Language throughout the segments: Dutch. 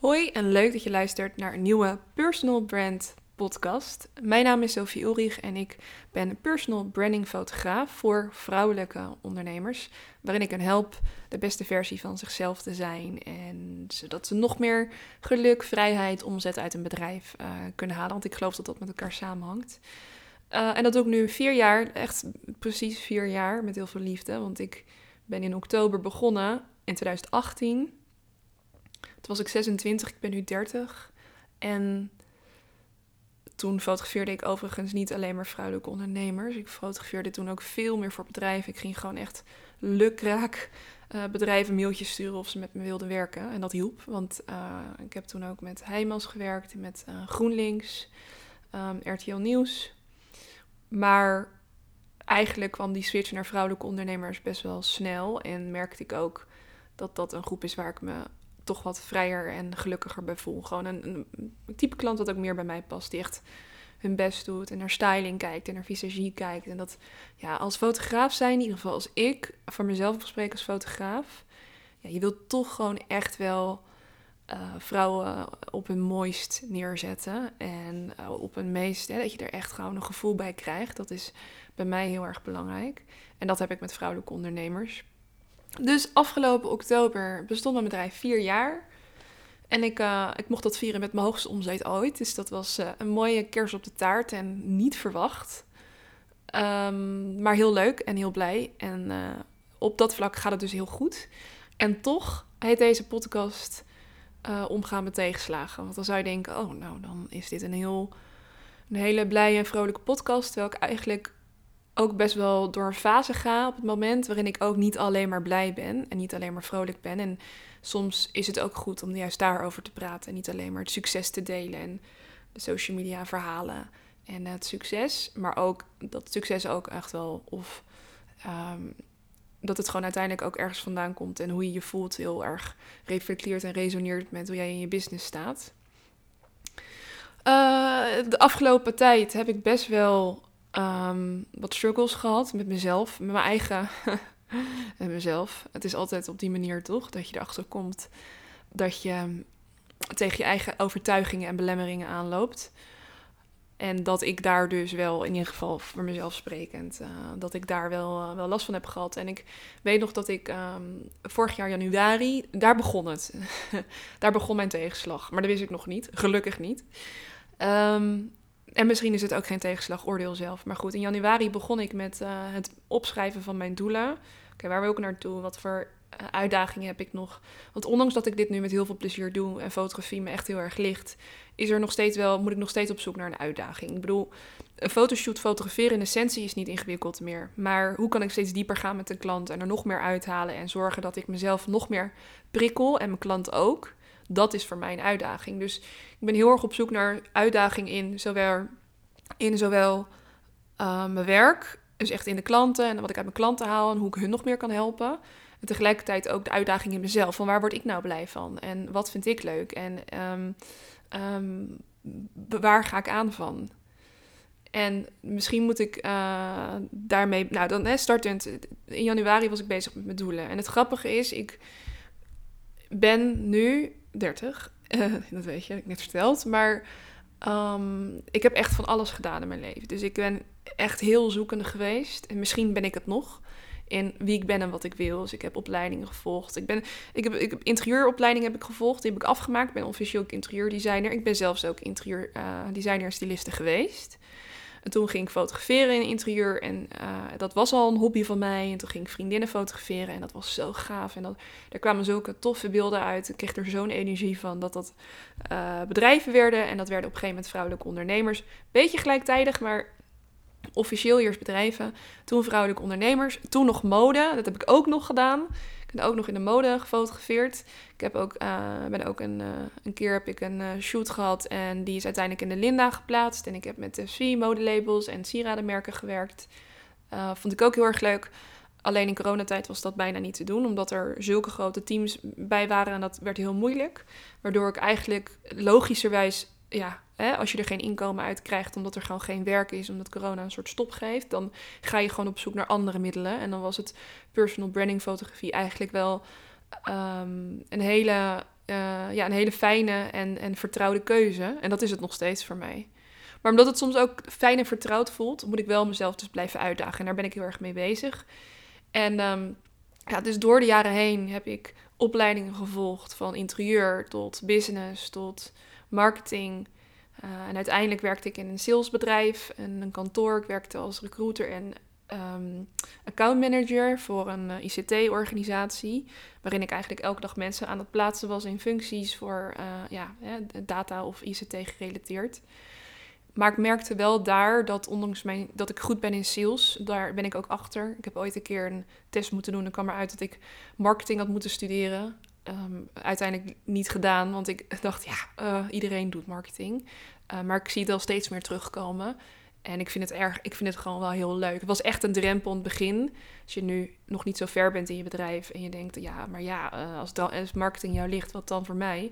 Hoi en leuk dat je luistert naar een nieuwe Personal Brand podcast. Mijn naam is Sophie Ulrich en ik ben personal branding fotograaf voor vrouwelijke ondernemers, waarin ik hen help de beste versie van zichzelf te zijn en zodat ze nog meer geluk, vrijheid, omzet uit een bedrijf uh, kunnen halen, want ik geloof dat dat met elkaar samenhangt. Uh, en dat doe ik nu vier jaar, echt precies vier jaar, met heel veel liefde, want ik ben in oktober begonnen in 2018 toen was ik 26, ik ben nu 30. En toen fotografeerde ik overigens niet alleen maar vrouwelijke ondernemers. Ik fotografeerde toen ook veel meer voor bedrijven. Ik ging gewoon echt lukraak uh, bedrijven mailtjes sturen of ze met me wilden werken. En dat hielp, want uh, ik heb toen ook met Heijmans gewerkt, met uh, GroenLinks, ehm, RTL Nieuws. Maar eigenlijk kwam die switch naar vrouwelijke ondernemers best wel snel. En merkte ik ook dat dat een groep is waar ik me toch wat vrijer en gelukkiger bij. Gewoon een, een, type klant wat ook meer bij mij past. Die echt hun best doet en naar styling kijkt en naar visagie kijkt. En dat, ja, als fotograaf zijn, in ieder geval als ik voor mezelf spreek als fotograaf. Ja, je wilt toch gewoon echt wel uh, vrouwen op hun mooist neerzetten. En uh, op hun meest, dat je er echt gewoon een gevoel bij krijgt. Dat is bij mij heel erg belangrijk. En dat heb ik met vrouwelijke ondernemers. Dus afgelopen oktober bestond mijn bedrijf vier jaar. En ik, uh, ik mocht dat vieren met mijn hoogste omzet ooit. Dus dat was uh, een mooie kers op de taart en niet verwacht. Um, maar heel leuk en heel blij. En uh, op dat vlak gaat het dus heel goed. En toch heet deze podcast Omgaan met tegenslagen. Want dan zou je denken, oh nou dan is dit een, heel, een hele blije en vrolijke podcast. Terwijl ik eigenlijk ook best wel door een fase ga op het moment waarin ik ook niet alleen maar blij ben en niet alleen maar vrolijk ben. En soms is het ook goed om juist daarover te praten en niet alleen maar het succes te delen en social media verhalen en het succes, maar ook dat succes ook echt wel of um, dat het gewoon uiteindelijk ook ergens vandaan komt en hoe je je voelt heel erg reflecteert en resoneert met hoe jij in je business staat. Uh, de afgelopen tijd heb ik best wel um, wat struggles gehad met mezelf, met mijn eigen. met mezelf. Het is altijd op die manier toch dat je erachter komt dat je tegen je eigen overtuigingen en belemmeringen aanloopt. En dat ik daar dus wel, in ieder geval voor mezelf sprekend, uh, dat ik daar wel, uh, wel last van heb gehad. En ik weet nog dat ik um, vorig jaar januari, daar begon het. daar begon mijn tegenslag. Maar dat wist ik nog niet, gelukkig niet. Um, en misschien is het ook geen tegenslag, oordeel zelf. Maar goed, in januari begon ik met uh, het opschrijven van mijn doelen. Oké, waar wil ik naartoe? Wat voor uh, uitdagingen heb ik nog? Want ondanks dat ik dit nu met heel veel plezier doe en fotografie me echt heel erg ligt, is er nog steeds wel, moet ik nog steeds op zoek naar een uitdaging. Ik bedoel, een fotoshoot fotograferen in essentie is niet ingewikkeld meer. Maar hoe kan ik steeds dieper gaan met de klant en er nog meer uithalen en zorgen dat ik mezelf nog meer prikkel en mijn klant ook? Dat is voor mij een uitdaging. Dus ik ben heel erg op zoek naar uitdaging in zowel, in zowel uh, mijn werk, dus echt in de klanten en wat ik uit mijn klanten haal en hoe ik hun nog meer kan helpen. En tegelijkertijd ook de uitdaging in mezelf. Van waar word ik nou blij van? En wat vind ik leuk? En um, um, waar ga ik aan van? En misschien moet ik uh, daarmee. Nou, dan hè, startend. In januari was ik bezig met mijn doelen. En het grappige is, ik ben nu 30. Uh, dat weet je, heb ik net verteld. Maar um, ik heb echt van alles gedaan in mijn leven. Dus ik ben echt heel zoekende geweest. En misschien ben ik het nog. In wie ik ben en wat ik wil. Dus ik heb opleidingen gevolgd. Ik, ben, ik, heb, ik heb interieuropleiding heb ik gevolgd. Die heb ik afgemaakt. Ik ben officieel interieurdesigner. Ik ben zelfs ook interieurdesigner uh, styliste geweest. En toen ging ik fotograferen in interieur. En uh, dat was al een hobby van mij. En toen ging ik vriendinnen fotograferen. En dat was zo gaaf. En dat, er kwamen zulke toffe beelden uit. Ik kreeg er zo'n energie van dat dat uh, bedrijven werden. En dat werden op een gegeven moment vrouwelijke ondernemers. Beetje gelijktijdig, maar officieel eerst bedrijven. Toen vrouwelijke ondernemers. Toen nog mode. Dat heb ik ook nog gedaan. Ik ben ook nog in de mode gefotografeerd. Ik heb ook, uh, ben ook een, uh, een keer heb ik een uh, shoot gehad en die is uiteindelijk in de Linda geplaatst. En ik heb met de modelabels en sieradenmerken gewerkt. vond ik ook heel erg leuk. Alleen in coronatijd was dat bijna niet te doen, omdat er zulke grote teams bij waren en dat werd heel moeilijk. Waardoor ik eigenlijk logischerwijs ja, als je er geen inkomen uit krijgt omdat er gewoon geen werk is, omdat corona een soort stop geeft, dan ga je gewoon op zoek naar andere middelen. En dan was het personal branding fotografie eigenlijk wel um, een hele eh, ja, een hele fijne en, en vertrouwde keuze. En dat is het nog steeds voor mij. Maar omdat het soms ook fijn en vertrouwd voelt, moet ik wel mezelf dus blijven uitdagen. En daar ben ik heel erg mee bezig. En ehm, ja, dus door de jaren heen heb ik opleidingen gevolgd van interieur tot business tot marketing. Uh, en uiteindelijk werkte ik in een salesbedrijf en een kantoor. Ik werkte als recruiter en um, account manager voor een eh, ICT-organisatie. Waarin ik eigenlijk elke dag mensen aan het plaatsen was in functies voor uh, ja, data of ICT gerelateerd. Maar ik merkte wel daar dat ondanks mijn, dat ik goed ben in sales, daar ben ik ook achter. Ik heb ooit een keer een test moeten doen en kwam eruit dat ik marketing had moeten studeren. Um, uiteindelijk niet gedaan, want ik dacht, ja, uh, iedereen doet marketing. Uh, maar ik zie het al steeds meer terugkomen. En ik vind het erg, ik vind het gewoon wel heel leuk. Het was echt een drempel in het begin. Als je nu nog niet zo ver bent in je bedrijf en je denkt, ja, maar ja, uh, als, dan, als marketing jou ligt, wat dan voor mij?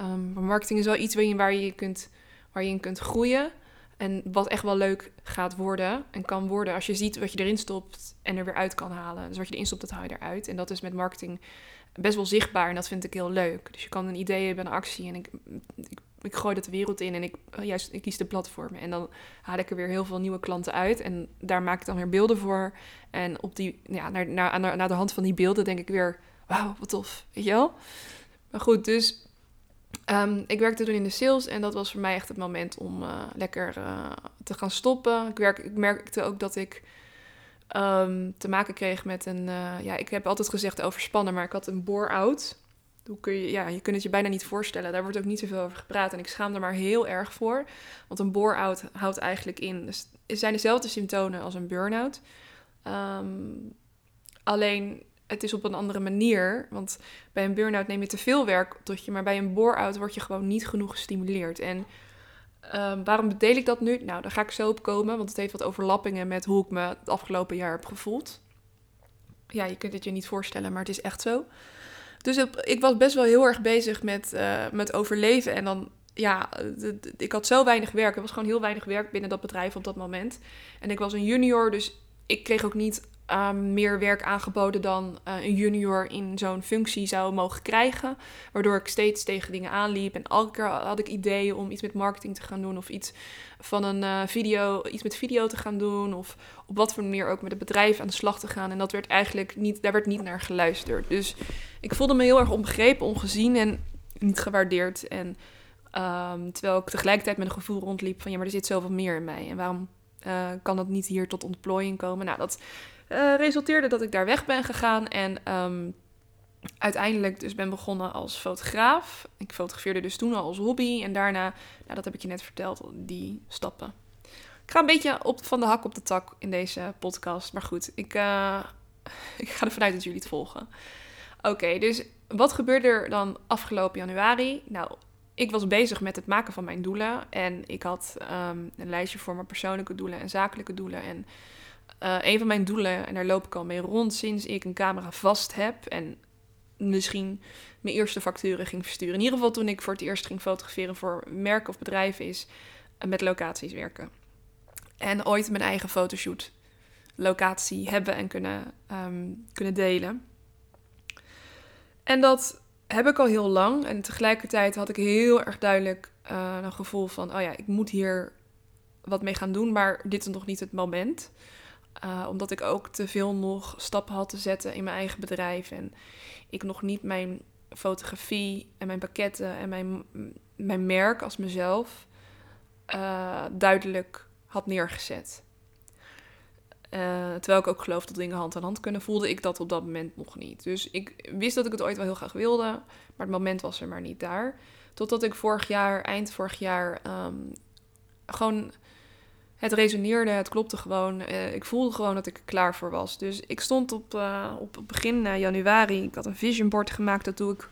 Um, maar marketing is wel iets waar je, waar je kunt waar je in kunt groeien. En wat echt wel leuk gaat worden en kan worden als je ziet wat je erin stopt en er weer uit kan halen. Dus wat je erin stopt, dat haal je eruit. En dat is met marketing best wel zichtbaar en dat vind ik heel leuk. Dus je kan een idee hebben, een actie en ik, ik, gooi dat de wereld in en ik, juist, ik kies de platformen. En dan haal ik er weer heel veel nieuwe klanten uit en daar maak ik dan weer beelden voor. En op die, ja, naar, naar, naar, naar de hand van die beelden denk ik weer, wauw, wat tof, weet je wel? Maar goed, dus Um, ik werkte toen in de sales en dat was voor mij echt het moment om uh, lekker uh, te gaan stoppen. Ik, werk, ik merkte ook dat ik um, te maken kreeg met een... Uh, ja, ik heb altijd gezegd overspannen, maar ik had een bore-out. Hoe kun je, ja, je kunt het je bijna niet voorstellen. Daar wordt ook niet zoveel over gepraat en ik schaam er maar heel erg voor. Want een bore-out houdt eigenlijk in... Dus het zijn dezelfde symptomen als een burn-out. Um, alleen het is op een andere manier. Want bij een burn-out neem je te veel werk tot je, maar bij een bore-out word je gewoon niet genoeg gestimuleerd. En um, waarom deel ik dat nu? Nou, daar ga ik zo op komen, want het heeft wat overlappingen met hoe ik me het afgelopen jaar heb gevoeld. Ja, je kunt het je niet voorstellen, maar het is echt zo. Dus ik was best wel heel erg bezig met, uh, met overleven. En dan, ja, ik had zo weinig werk. Er was gewoon heel weinig werk binnen dat bedrijf op dat moment. En ik was een junior, dus ik kreeg ook niet um, meer werk aangeboden dan uh, een junior in zo'n functie zou mogen krijgen. Waardoor ik steeds tegen dingen aanliep. En elke keer had ik ideeën om iets met marketing te gaan doen. Of iets van een uh, video, iets met video te gaan doen. Of op wat voor manier ook met het bedrijf aan de slag te gaan. En dat werd eigenlijk niet, daar werd niet naar geluisterd. Dus ik voelde me heel erg onbegrepen, ongezien en niet gewaardeerd. En um, terwijl ik tegelijkertijd met een gevoel rondliep van ja, maar er zit zoveel meer in mij. En waarom uh, kan dat niet hier tot ontplooiing komen? Nou, dat uh, resulteerde dat ik daar weg ben gegaan en um, uiteindelijk dus ben begonnen als fotograaf. Ik fotografeerde dus toen al als hobby en daarna, nou, dat heb ik je net verteld, die stappen. Ik ga een beetje op, van de hak op de tak in deze podcast, maar goed, ik, uh, ik ga ervan uit dat jullie het volgen. Oké, dus wat gebeurde er dan afgelopen januari? Nou, ik was bezig met het maken van mijn doelen. En ik had um, een lijstje voor mijn persoonlijke doelen en zakelijke doelen. En uh, een van mijn doelen, en daar loop ik al mee rond sinds ik een camera vast heb. En misschien mijn eerste facturen ging versturen. In ieder geval toen ik voor het eerst ging fotograferen voor merken of bedrijven, is uh, met locaties werken. En ooit mijn eigen fotoshoot locatie hebben en kunnen, um, kunnen delen. En dat heb ik al heel lang. En tegelijkertijd had ik heel erg duidelijk uh, een gevoel van: oh ja, ik moet hier wat mee gaan doen, maar dit is nog niet het moment. Uh, omdat ik ook te veel nog stappen had te zetten in mijn eigen bedrijf. En ik nog niet mijn fotografie en mijn pakketten en mijn, mijn merk als mezelf uh, duidelijk had neergezet. Uh, terwijl ik ook geloof dat dingen hand aan hand kunnen, voelde ik dat op dat moment nog niet. Dus ik wist dat ik het ooit wel heel graag wilde, maar het moment was er maar niet daar. Totdat ik vorig jaar, eind vorig jaar, um, gewoon het resoneerde, het klopte gewoon. Uh, ik voelde gewoon dat ik er klaar voor was. Dus ik stond op, uh, op begin uh, januari. Ik had een vision board gemaakt. Dat doe ik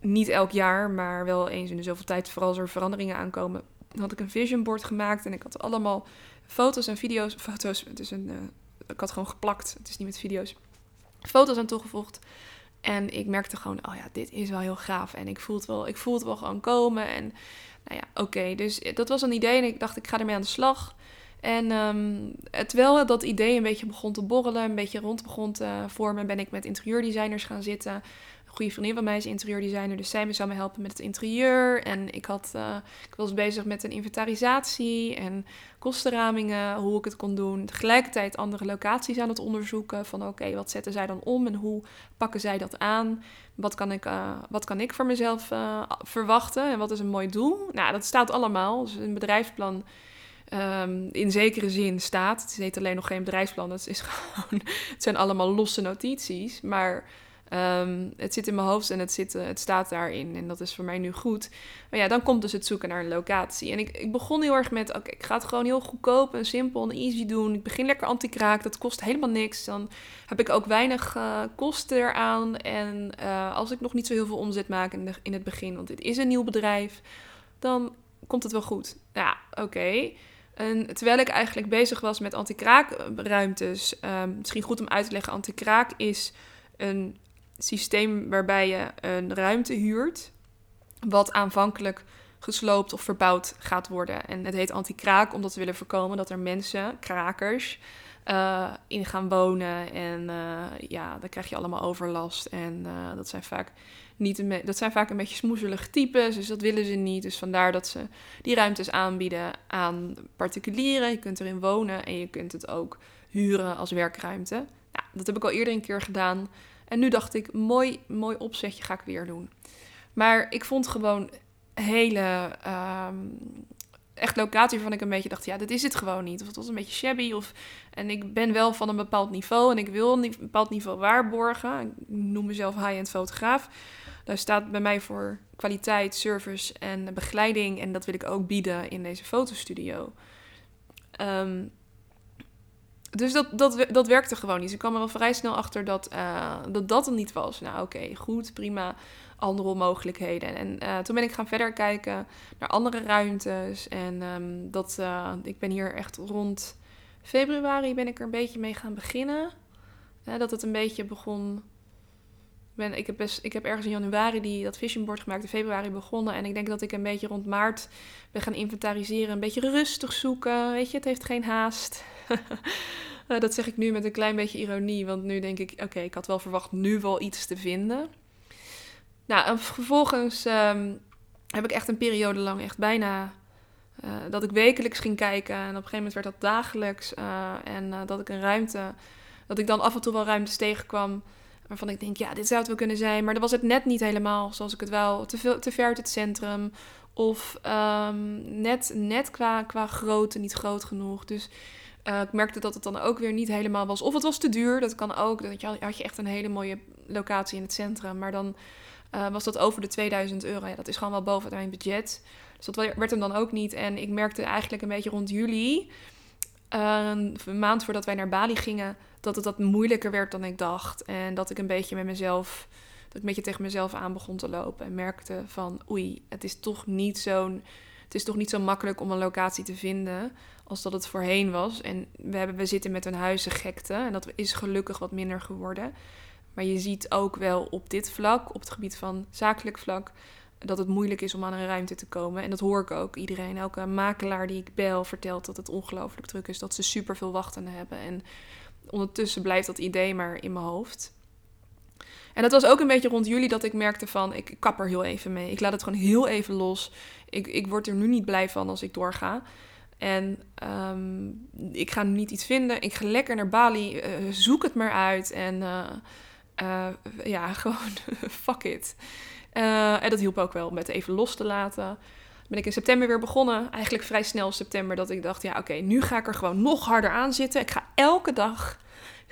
niet elk jaar, maar wel eens in de zoveel tijd. Vooral als er veranderingen aankomen. Dan had ik een vision board gemaakt. En ik had allemaal foto's en video's. Foto's, het is een, ik had gewoon geplakt. Het is niet met video's. Foto's aan toegevoegd. En ik merkte gewoon, oh ja, dit is wel heel gaaf. En ik voel het wel, ik voel het wel gewoon komen. En nou ja, oké. Dus dat was een idee en ik dacht, ik ga ermee aan de slag. En um, terwijl dat idee een beetje begon te borrelen, een beetje rond begon te vormen, ben ik met interieurdesigners gaan zitten. Goede vriendin van mij is interieurdesigner, dus zij zou me helpen met het interieur. En ik, had, uh, ik was bezig met een inventarisatie en kostenramingen, hoe ik het kon doen. Tegelijkertijd andere locaties aan het onderzoeken van oké, wat zetten zij dan om en hoe pakken zij dat aan? Wat kan ik, uh, wat kan ik voor mezelf uh, verwachten en wat is een mooi doel? Nou, dat staat allemaal. Dus een bedrijfsplan um, in zekere zin staat. Het is niet alleen nog geen bedrijfsplan, het, is gewoon, het zijn allemaal losse notities. Maar um, het zit in mijn hoofd en het, zit, het staat daarin. En dat is voor mij nu goed. Maar ja, dan komt dus het zoeken naar een locatie. En ik, ik begon heel erg met: oké, ik ga het gewoon heel goedkoop en simpel en easy doen. Ik begin lekker anti-kraak, dat kost helemaal niks. Dan heb ik ook weinig uh, kosten eraan. En uh, als ik nog niet zo heel veel omzet maak in, in het begin, want dit is een nieuw bedrijf, dan komt het wel goed. Ja, oké. En terwijl ik eigenlijk bezig was met anti-kraakruimtes, um, misschien goed om uit te leggen: anti-kraak is een systeem waarbij je een ruimte huurt, wat aanvankelijk gesloopt of verbouwd gaat worden. En het heet anti-kraak omdat we willen voorkomen dat er mensen, krakers, uh, in gaan wonen. En uh, ja, dan krijg je allemaal overlast. En uh, dat zijn vaak niet dat zijn vaak een beetje smoezelige types, dus dat willen ze niet. Dus vandaar dat ze die ruimtes aanbieden aan particulieren. Je kunt erin wonen en je kunt het ook huren als werkruimte. Nou, dat heb ik al eerder een keer gedaan. En nu dacht ik, mooi, mooi opzetje ga ik weer doen. Maar ik vond gewoon hele um, echt locatie waarvan ik een beetje dacht, ja, dit is het gewoon niet. Of het was een beetje shabby. Of, en ik ben wel van een bepaald niveau en ik wil een bepaald niveau waarborgen. Ik noem mezelf high-end fotograaf. Daar staat bij mij voor kwaliteit, service en begeleiding. En dat wil ik ook bieden in deze fotostudio. Um, dus dat, dat, dat werkte gewoon niet. Dus ik kwam er al vrij snel achter dat uh, dat, dat het niet was. Nou, oké, goed, prima. Andere mogelijkheden. En uh, toen ben ik gaan verder kijken naar andere ruimtes. En um, dat, uh, ik ben hier echt rond februari ben ik er een beetje mee gaan beginnen. dat het een beetje begon ik, heb ik heb ergens in januari die, dat vision board gemaakt, in februari begonnen. En ik denk dat ik een beetje rond maart ben gaan inventariseren. Een beetje rustig zoeken. Weet je, het heeft geen haast. Eh, dat zeg ik nu met een klein beetje ironie. Want nu denk ik, oké, ik had wel verwacht nu wel iets te vinden. Nou, en vervolgens um, heb ik echt een periode lang echt bijna... Uh, dat ik wekelijks ging kijken. En op een gegeven moment werd dat dagelijks. Uh, en dat ik een ruimte... Dat ik dan af en toe wel ruimtes tegenkwam waarvan ik denk, ja, dit zou het wel kunnen zijn. Maar dan was het net niet helemaal zoals ik het wel. Te, veel, te ver uit het centrum. Of um, net, net qua, qua grootte niet groot genoeg. Dus uh, ik merkte dat het dan ook weer niet helemaal was. Of het was te duur, dat kan ook. Dat je, had je echt een hele mooie locatie in het centrum. Maar dan uh, was dat over de 2000 euro. Ja, dat is gewoon wel boven mijn budget. Dus dat werd hem dan ook niet. En ik merkte eigenlijk een beetje rond juli een maand voordat wij naar Bali gingen, dat het wat moeilijker werd dan ik dacht. En dat ik een beetje met mezelf, dat ik een beetje tegen mezelf aan begon te lopen. En merkte van, oei, het is toch niet zo'n, het is toch niet zo makkelijk om een locatie te vinden als dat het voorheen was. En we, hebben, we zitten met een huizengekte en dat is gelukkig wat minder geworden. Maar je ziet ook wel op dit vlak, op het gebied van zakelijk vlak, dat het moeilijk is om aan een ruimte te komen. En dat hoor ik ook. Iedereen, elke makelaar die ik bel, vertelt dat het ongelooflijk druk is. Dat ze super veel wachtenden hebben. En ondertussen blijft dat idee maar in mijn hoofd. En dat was ook een beetje rond juli dat ik merkte van, ik kap er heel even mee. Ik laat het gewoon heel even los. Ik, ik word er nu niet blij van als ik doorga. En um, ik ga nu niet iets vinden. Ik ga lekker naar Bali. Uh, zoek het maar uit. En uh, uh, ja, gewoon fuck it. Uh, en dat hielp ook wel met even los te laten. Ben ik in september weer begonnen. Eigenlijk vrij snel september dat ik dacht, ja oké, nu ga ik er gewoon nog harder aan zitten. Ik ga elke dag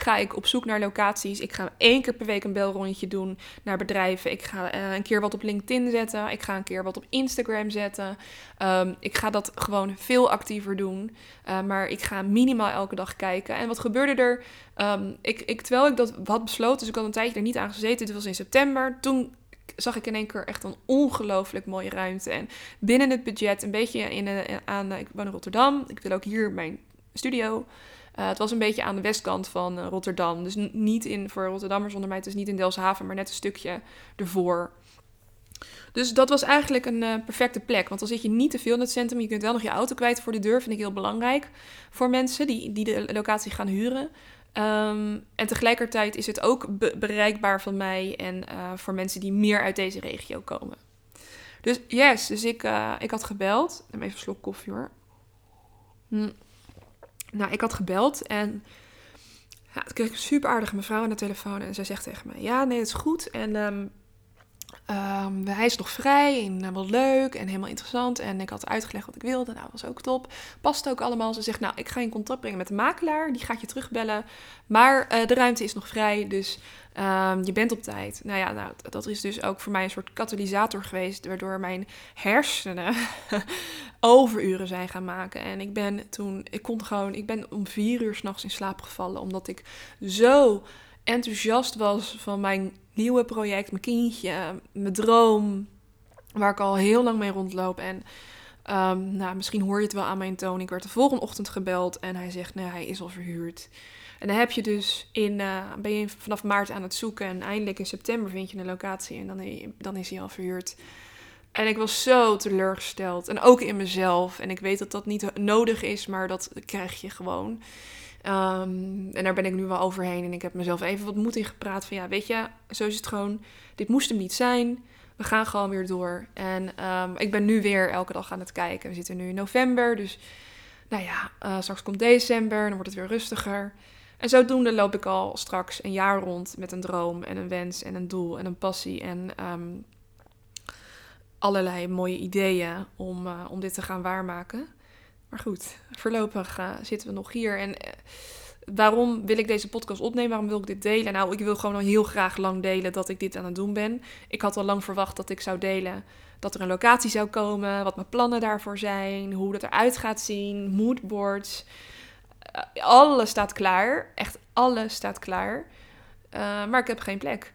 ga ik op zoek naar locaties. Ik ga één keer per week een belrondje doen naar bedrijven. Ik ga uh, een keer wat op LinkedIn zetten. Ik ga een keer wat op Instagram zetten. Um, ik ga dat gewoon veel actiever doen. Uh, maar ik ga minimaal elke dag kijken. En wat gebeurde er? Um, ik, ik, terwijl ik dat had besloten, dus ik had een tijdje er niet aan gezeten. Dit was in september. Toen zag ik in één keer echt een ongelooflijk mooie ruimte. En binnen het budget, een beetje in, aan, ik woon in Rotterdam. Ik wil ook hier mijn studio. Uh, het was een beetje aan de westkant van uh, Rotterdam. Dus niet in, voor Rotterdammers onder mij, is niet in Delfshaven, maar net een stukje ervoor. Dus dat was eigenlijk een uh, perfecte plek. Want dan zit je niet te veel in het centrum. Je kunt wel nog je auto kwijt voor de deur. Vind ik heel belangrijk voor mensen die, die de locatie gaan huren. Ehm, en tegelijkertijd is het ook bereikbaar van mij en voor mensen die meer uit deze regio komen. Dus yes, dus ik, ik had gebeld. Even een slok koffie hoor. Hm. Nou, ik had gebeld en ja, toen kreeg ik een super aardige mevrouw aan de telefoon. En zij zegt tegen mij, ja, nee, het is goed. En um, Um, hij is nog vrij en uh, wel leuk en helemaal interessant. En ik had uitgelegd wat ik wilde. Nou, was ook top. Past ook allemaal. Ze zegt, nou, ik ga in contact brengen met de makelaar. Die gaat je terugbellen. Maar uh, de ruimte is nog vrij, dus um, je bent op tijd. Nou ja, nou, dat is dus ook voor mij een soort katalysator geweest... waardoor mijn hersenen overuren zijn gaan maken. En ik ben toen... Ik kon gewoon... Ik ben om vier uur s'nachts in slaap gevallen... omdat ik zo enthousiast was van mijn nieuwe project, mijn kindje, mijn droom, waar ik al heel lang mee rondloop. En um, nou, misschien hoor je het wel aan mijn toon. Ik werd de volgende ochtend gebeld en hij zegt, nee, hij is al verhuurd. En dan heb je dus in, uh, ben je vanaf maart aan het zoeken en eindelijk in september vind je een locatie en dan, dan is hij al verhuurd. En ik was zo teleurgesteld. En ook in mezelf. En ik weet dat dat niet nodig is, maar dat krijg je gewoon. Um, en daar ben ik nu wel overheen. En ik heb mezelf even wat moed in gepraat. Van ja, weet je, zo is het gewoon. Dit moest hem niet zijn. We gaan gewoon weer door. En um, ik ben nu weer elke dag aan het kijken. We zitten nu in november. Dus nou ja, uh, straks komt december. Dan wordt het weer rustiger. En zodoende loop ik al straks een jaar rond met een droom en een wens en een doel en een passie. En um, allerlei mooie ideeën om, uh, om dit te gaan waarmaken. Maar goed, voorlopig uh, zitten we nog hier. En uh, waarom wil ik deze podcast opnemen? Waarom wil ik dit delen? Nou, ik wil gewoon al heel graag lang delen dat ik dit aan het doen ben. Ik had al lang verwacht dat ik zou delen dat er een locatie zou komen, wat mijn plannen daarvoor zijn, hoe dat eruit gaat zien, moodboards. Uh, alles staat klaar. Echt alles staat klaar. maar ik heb geen plek.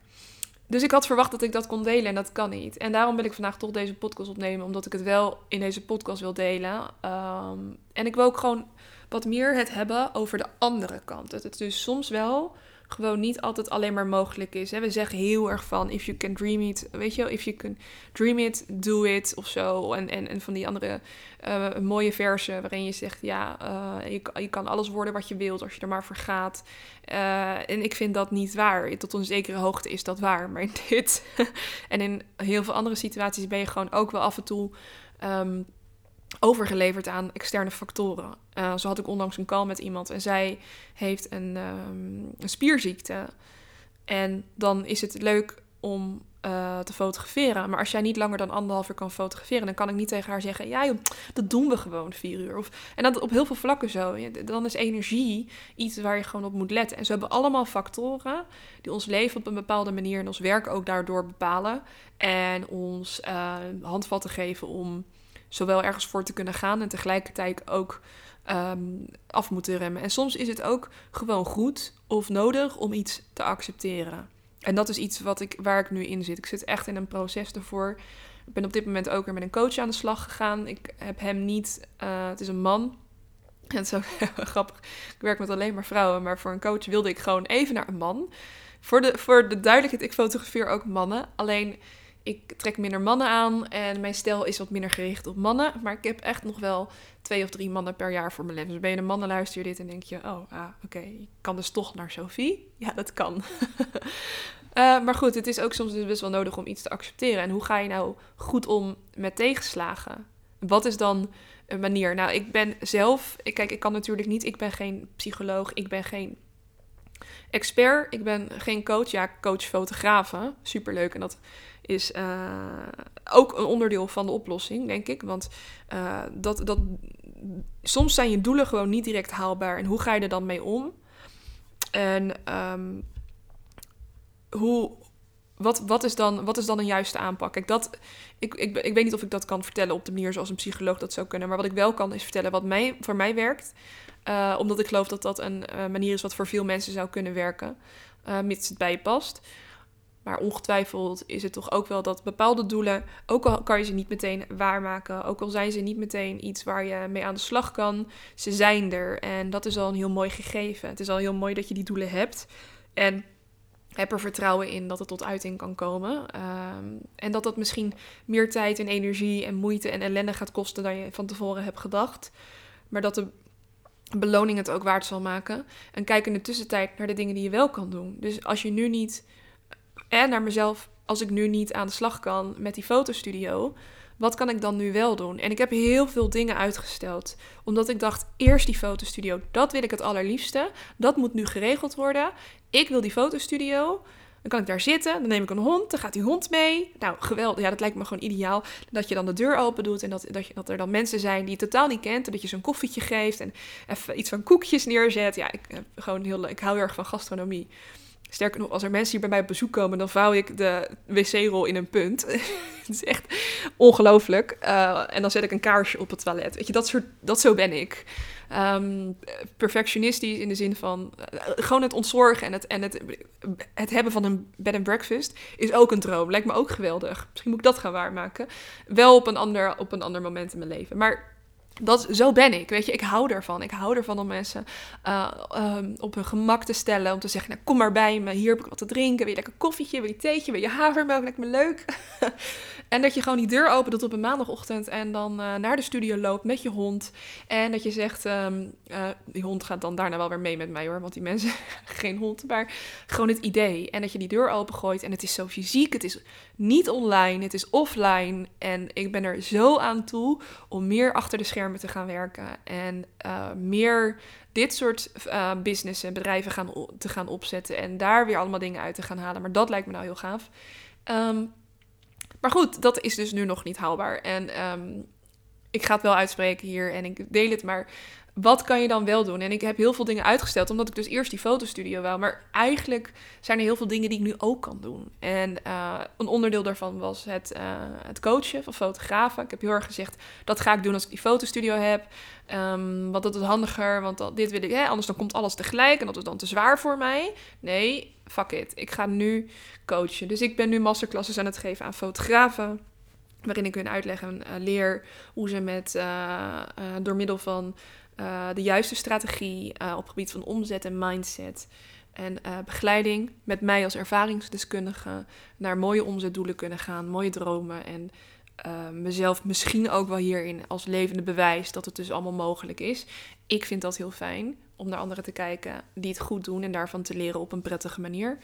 Dus ik had verwacht dat ik dat kon delen en dat kan niet. En daarom wil ik vandaag toch deze podcast opnemen, omdat ik het wel in deze podcast wil delen. Um, en ik wil ook gewoon wat meer het hebben over de andere kant. Dat het dus soms wel gewoon niet altijd alleen maar mogelijk is. Hè? We zeggen heel erg van, if you can dream it, weet je wel, if you can dream it, do it of zo. En, en, en van die andere uh, mooie versen waarin je zegt, ja, uh, je, je kan alles worden wat je wilt als je er maar voor gaat. Uh, en ik vind dat niet waar. Tot een zekere hoogte is dat waar. Maar in dit en in heel veel andere situaties ben je gewoon ook wel af en toe... Um, overgeleverd aan externe factoren. Uh, zo had ik onlangs een call met iemand en zij heeft een, um, een spierziekte. En dan is het leuk om uh, te fotograferen. Maar als jij niet langer dan anderhalf uur kan fotograferen, dan kan ik niet tegen haar zeggen: Ja, dat doen we gewoon vier uur. Of, en dat op heel veel vlakken zo. Dan is energie iets waar je gewoon op moet letten. En ze hebben allemaal factoren die ons leven op een bepaalde manier en ons werk ook daardoor bepalen. En ons uh, handvatten geven om zowel ergens voor te kunnen gaan en tegelijkertijd ook um, af moeten remmen. En soms is het ook gewoon goed of nodig om iets te accepteren. En dat is iets wat ik, waar ik nu in zit. Ik zit echt in een proces ervoor. Ik ben op dit moment ook weer met een coach aan de slag gegaan. Ik heb hem niet, uh, het is een man. En het is ook grappig. Ik werk met alleen maar vrouwen, maar voor een coach wilde ik gewoon even naar een man. Voor de, voor de duidelijkheid, ik fotografeer ook mannen. Alleen ik trek minder mannen aan en mijn stijl is wat minder gericht op mannen. Maar ik heb echt nog wel twee of drie mannen per jaar voor mijn leven. Dus ben je een mannen, luister je dit en denk je, oh, ah, oké, ik kan dus toch naar Sophie? Ja, dat kan. uh, maar goed, het is ook soms dus best wel nodig om iets te accepteren. En hoe ga je nou goed om met tegenslagen? Wat is dan een manier? Nou, ik ben zelf, kijk, ik kan natuurlijk niet, ik ben geen psycholoog, ik ben geen expert, ik ben geen coach. Ja, coach fotografen, superleuk. En dat is uh, ook een onderdeel van de oplossing, denk ik. Want uh, dat, dat, soms zijn je doelen gewoon niet direct haalbaar. En hoe ga je er dan mee om? En um, hoe, wat, wat, is dan, wat is dan een juiste aanpak? Kijk, dat, ik, ik, ik weet niet of ik dat kan vertellen op de manier zoals een psycholoog dat zou kunnen. Maar wat ik wel kan is vertellen wat mij, voor mij werkt. Uh, omdat ik geloof dat dat een manier is wat voor veel mensen zou kunnen werken. Mits het bij je past. Maar ongetwijfeld is het toch ook wel dat bepaalde doelen, ook al kan je ze niet meteen waarmaken, ook al zijn ze niet meteen iets waar je mee aan de slag kan, ze zijn er. En dat is al een heel mooi gegeven. Het is al heel mooi dat je die doelen hebt. En heb er vertrouwen in dat het tot uiting kan komen. Um, en dat dat misschien meer tijd en energie en moeite en ellende gaat kosten dan je van tevoren hebt gedacht. Maar dat de beloning het ook waard zal maken. En kijk in de tussentijd naar de dingen die je wel kan doen. Dus als je nu niet, en naar mezelf, als ik nu niet aan de slag kan met die fotostudio, wat kan ik dan nu wel doen? En ik heb heel veel dingen uitgesteld. Omdat ik dacht, eerst die fotostudio, dat wil ik het allerliefste. Dat moet nu geregeld worden. Ik wil die fotostudio. Dan kan ik daar zitten, dan neem ik een hond, dan gaat die hond mee. Nou, geweldig. Ja, dat lijkt me gewoon ideaal. Dat je dan de deur open doet en dat, dat, er dan mensen zijn die je totaal niet kent. En dat je zo'n koffietje geeft en even iets van koekjes neerzet. Ja, ik, gewoon heel, ik hou heel erg van gastronomie. Sterker nog, als er mensen hier bij mij op bezoek komen, dan vouw ik de wc-rol in een punt. het is echt ongelooflijk. Uh, en dan zet ik een kaarsje op het toilet. Weet je, dat, soort, dat zo ben ik. Um, perfectionistisch in de zin van uh, gewoon het ontzorgen en, het, en het, het hebben van een bed and breakfast is ook een droom. Lijkt me ook geweldig. Misschien moet ik dat gaan waarmaken. Wel op een ander, op een ander moment in mijn leven. Maar dat, zo ben ik, weet je. Ik hou ervan. Ik hou ervan om mensen uh, um, op hun gemak te stellen. Om te zeggen, nou, kom maar bij me. Hier heb ik wat te drinken. Wil je lekker koffietje? Wil je theetje? Wil je havermelk? Lijkt me leuk. en dat je gewoon die deur opent op een maandagochtend. En dan uh, naar de studio loopt met je hond. En dat je zegt, um, uh, die hond gaat dan daarna wel weer mee met mij hoor. Want die mensen, geen hond. Maar gewoon het idee. En dat je die deur opengooit. En het is zo fysiek. Het is niet online. Het is offline. En ik ben er zo aan toe om meer achter de schermen te gaan werken. En uh, meer dit soort uh, businessen, bedrijven gaan, te gaan opzetten. En daar weer allemaal dingen uit te gaan halen. Maar dat lijkt me nou heel gaaf. Um, maar goed, dat is dus nu nog niet haalbaar. En um, ik ga het wel uitspreken hier en ik deel het. Maar wat kan je dan wel doen? En ik heb heel veel dingen uitgesteld, omdat ik dus eerst die fotostudio wou. Maar eigenlijk zijn er heel veel dingen die ik nu ook kan doen. En uh, een onderdeel daarvan was het, uh, het coachen van fotografen. Ik heb heel erg gezegd, dat ga ik doen als ik die fotostudio heb. Um, want dat is handiger, want dit wil ik, hè, anders dan komt alles tegelijk en dat is dan te zwaar voor mij. Nee, fuck it. Ik ga nu coachen. Dus ik ben nu masterclasses aan het geven aan fotografen waarin ik hun uitleg en uh, leer hoe ze met, door middel van uh, de juiste strategie uh, op gebied van omzet en mindset. En uh, begeleiding met mij als ervaringsdeskundige naar mooie omzetdoelen kunnen gaan, mooie dromen. En mezelf misschien ook wel hierin als levende bewijs dat het dus allemaal mogelijk is. Ik vind dat heel fijn om naar anderen te kijken die het goed doen en daarvan te leren op een prettige manier.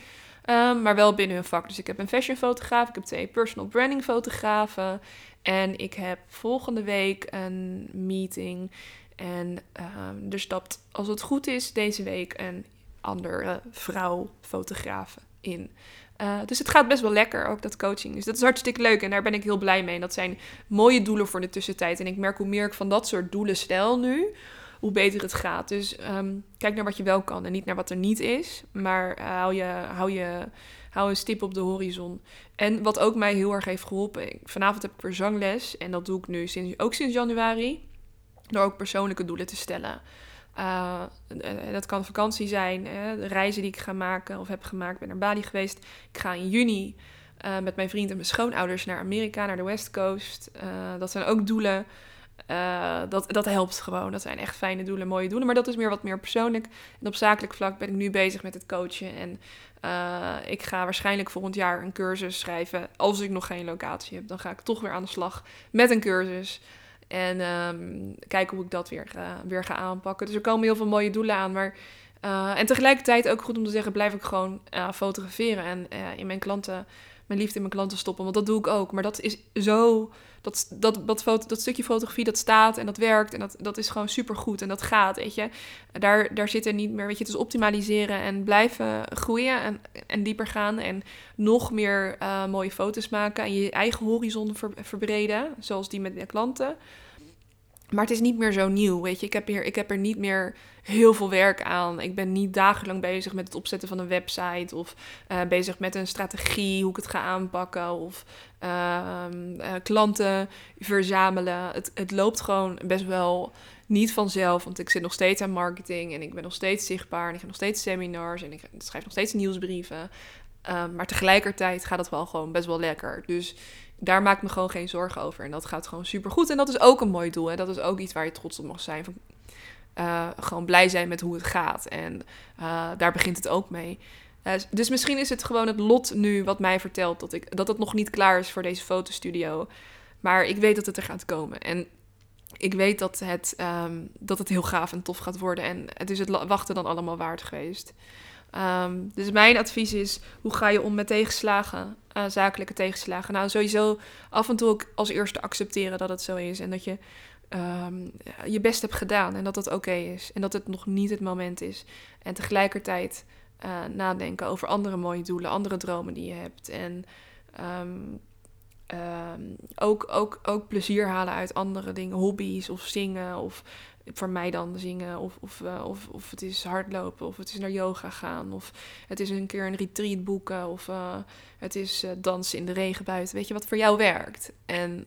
Um, maar wel binnen hun vak. Dus ik heb een fashion fotograaf, ik heb twee personal branding fotografen. En ik heb volgende week een meeting en er stapt, als het goed is, deze week een andere vrouw fotografen in. Uh, dus het gaat best wel lekker, ook dat coaching. Dus dat is hartstikke leuk en daar ben ik heel blij mee. En dat zijn mooie doelen voor de tussentijd. En ik merk hoe meer ik van dat soort doelen stel nu, hoe beter het gaat. Dus um, kijk naar wat je wel kan en niet naar wat er niet is. Maar uh, hou, je, hou, je, hou een stip op de horizon. En wat ook mij heel erg heeft geholpen. Vanavond heb ik weer zangles en dat doe ik nu sinds, ook sinds januari. Door ook persoonlijke doelen te stellen. Uh, dat kan vakantie zijn, hè, de reizen die ik ga maken of heb gemaakt. Ik ben naar Bali geweest. Ik ga in juni met mijn vriend en mijn schoonouders naar Amerika, naar de West Coast. Dat zijn ook doelen. dat, dat helpt gewoon. Dat zijn echt fijne doelen, mooie doelen. Maar dat is meer wat meer persoonlijk. En op zakelijk vlak ben ik nu bezig met het coachen. En ik ga waarschijnlijk volgend jaar een cursus schrijven. Als ik nog geen locatie heb, dan ga ik toch weer aan de slag met een cursus. En um, kijken hoe ik dat weer, weer ga aanpakken. Dus er komen heel veel mooie doelen aan. Maar, uh, en tegelijkertijd ook goed om te zeggen, blijf ik gewoon uh, fotograferen. En in mijn klanten, mijn liefde in mijn klanten stoppen. Want dat doe ik ook. Maar dat is zo dat, dat, dat, foto, dat stukje fotografie dat staat en dat werkt en dat, dat is gewoon super goed en dat gaat, weet je. Daar, daar zitten niet meer, weet je, is optimaliseren en blijven groeien en, en dieper gaan en nog meer uh, mooie foto's maken en je eigen horizon ver, verbreden, zoals die met de klanten. Maar het is niet meer zo nieuw, weet je. Ik heb, hier, ik heb er niet meer heel veel werk aan. Ik ben niet dagenlang bezig met het opzetten van een website of uh, bezig met een strategie, hoe ik het ga aanpakken of uh, uh, klanten verzamelen. Het, het loopt gewoon best wel niet vanzelf, want ik zit nog steeds aan marketing en ik ben nog steeds zichtbaar en ik heb nog steeds seminars en ik schrijf nog steeds nieuwsbrieven. Ehm, maar tegelijkertijd gaat het wel gewoon best wel lekker. Dus daar maak me gewoon geen zorgen over. En dat gaat gewoon super goed. En dat is ook een mooi doel. En dat is ook iets waar je trots op mag zijn. Van, uh, gewoon blij zijn met hoe het gaat. En uh, daar begint het ook mee. Uh, dus misschien is het gewoon het lot nu wat mij vertelt dat, ik, dat het nog niet klaar is voor deze fotostudio. Maar ik weet dat het er gaat komen. En ik weet dat het, ehm, dat het heel gaaf en tof gaat worden. En het is het wachten dan allemaal waard geweest. Ehm, dus mijn advies is, hoe ga je om met tegenslagen, uh, zakelijke tegenslagen? Nou, sowieso af en toe ook als eerste accepteren dat het zo is. En dat je ehm, je best hebt gedaan en dat dat oké is. En dat het nog niet het moment is. En tegelijkertijd uh, nadenken over andere mooie doelen, andere dromen die je hebt. En Ehm, ook, ook, ook plezier halen uit andere dingen, hobby's of zingen of voor mij dan zingen of, of, uh, of, of het is hardlopen of het is naar yoga gaan of het is een keer een retreat boeken of uh, het is uh, dansen in de regen buiten. Weet je wat voor jou werkt? En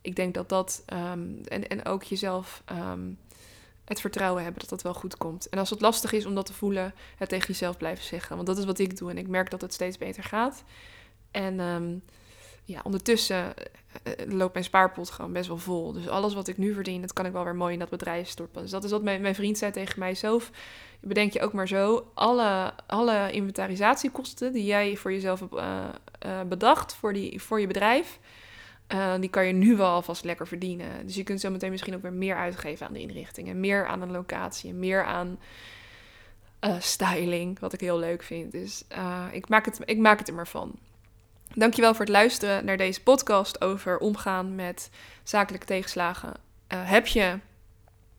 ik denk dat dat um, en, en ook jezelf um, het vertrouwen hebben dat dat wel goed komt. En als het lastig is om dat te voelen, het tegen jezelf blijven zeggen. Want dat is wat ik doe en ik merk dat het steeds beter gaat. En ja, ondertussen eh, eh, loopt mijn spaarpot gewoon best wel vol. Dus alles wat ik nu verdien, dat kan ik wel weer mooi in dat bedrijf storten. Dus dat is wat mijn, mijn vriend zei tegen mij zelf. Bedenk je ook maar zo, alle, alle inventarisatiekosten die jij voor jezelf hebt uh, bedacht voor, die, voor je bedrijf, die kan je nu wel alvast lekker verdienen. Dus je kunt zo meteen misschien ook weer meer uitgeven aan de inrichting. En meer aan een locatie. Meer aan styling, wat ik heel leuk vind. Dus ik, maak het, ik maak het er maar van. Dankjewel voor het luisteren naar deze podcast over omgaan met zakelijke tegenslagen. Uh, heb je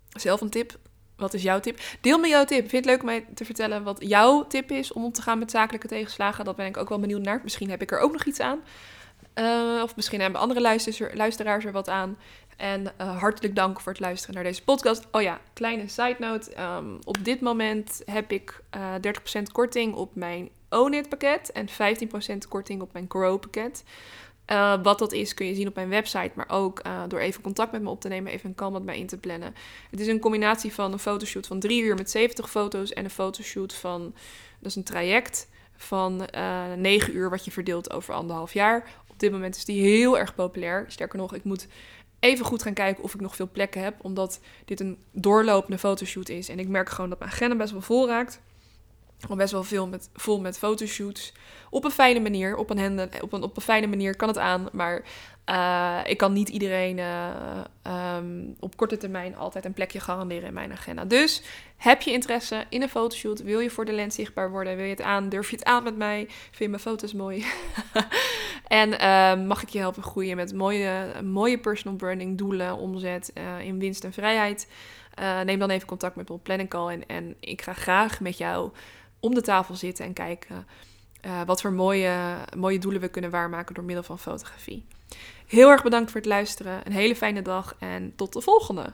zelf een tip? Wat is jouw tip? Deel me jouw tip. Vind het leuk om mij te vertellen wat jouw tip is om om te gaan met zakelijke tegenslagen? Dat ben ik ook wel benieuwd naar. Misschien heb ik er ook nog iets aan. Uh, of misschien hebben andere luisteraars er wat aan. En uh, hartelijk dank voor het luisteren naar deze podcast. Oh ja, kleine side note. Um, op dit moment heb ik uh, 30% korting op mijn Own It pakket en 15% korting op mijn Grow pakket. Uh, wat dat is kun je zien op mijn website, maar ook uh, door even contact met me op te nemen, even een call met mij in te plannen. Het is een combinatie van een fotoshoot van drie uur met 70 foto's en een fotoshoot van, dat is een traject van uh, 9 uur wat je verdeelt over anderhalf jaar. Op dit moment is die heel erg populair. Sterker nog, ik moet even goed gaan kijken of ik nog veel plekken heb, omdat dit een doorlopende fotoshoot is. En ik merk gewoon dat mijn agenda best wel vol raakt al best wel veel met, vol met fotoshoots. Op een fijne manier. Op een, hende, op een, op een fijne manier kan het aan. Maar uh, ik kan niet iedereen uh, um, op korte termijn altijd een plekje garanderen in mijn agenda. Dus heb je interesse in een fotoshoot? Wil je voor de lens zichtbaar worden? Wil je het aan? Durf je het aan met mij? Vind je mijn foto's mooi? en uh, mag ik je helpen groeien met mooie, mooie personal branding doelen, omzet in winst en vrijheid? neem dan even contact met me op Planning Call. En, en ik ga graag met jou om de tafel zitten en kijken uh, wat voor mooie, mooie doelen we kunnen waarmaken door middel van fotografie. Heel erg bedankt voor het luisteren. Een hele fijne dag en tot de volgende.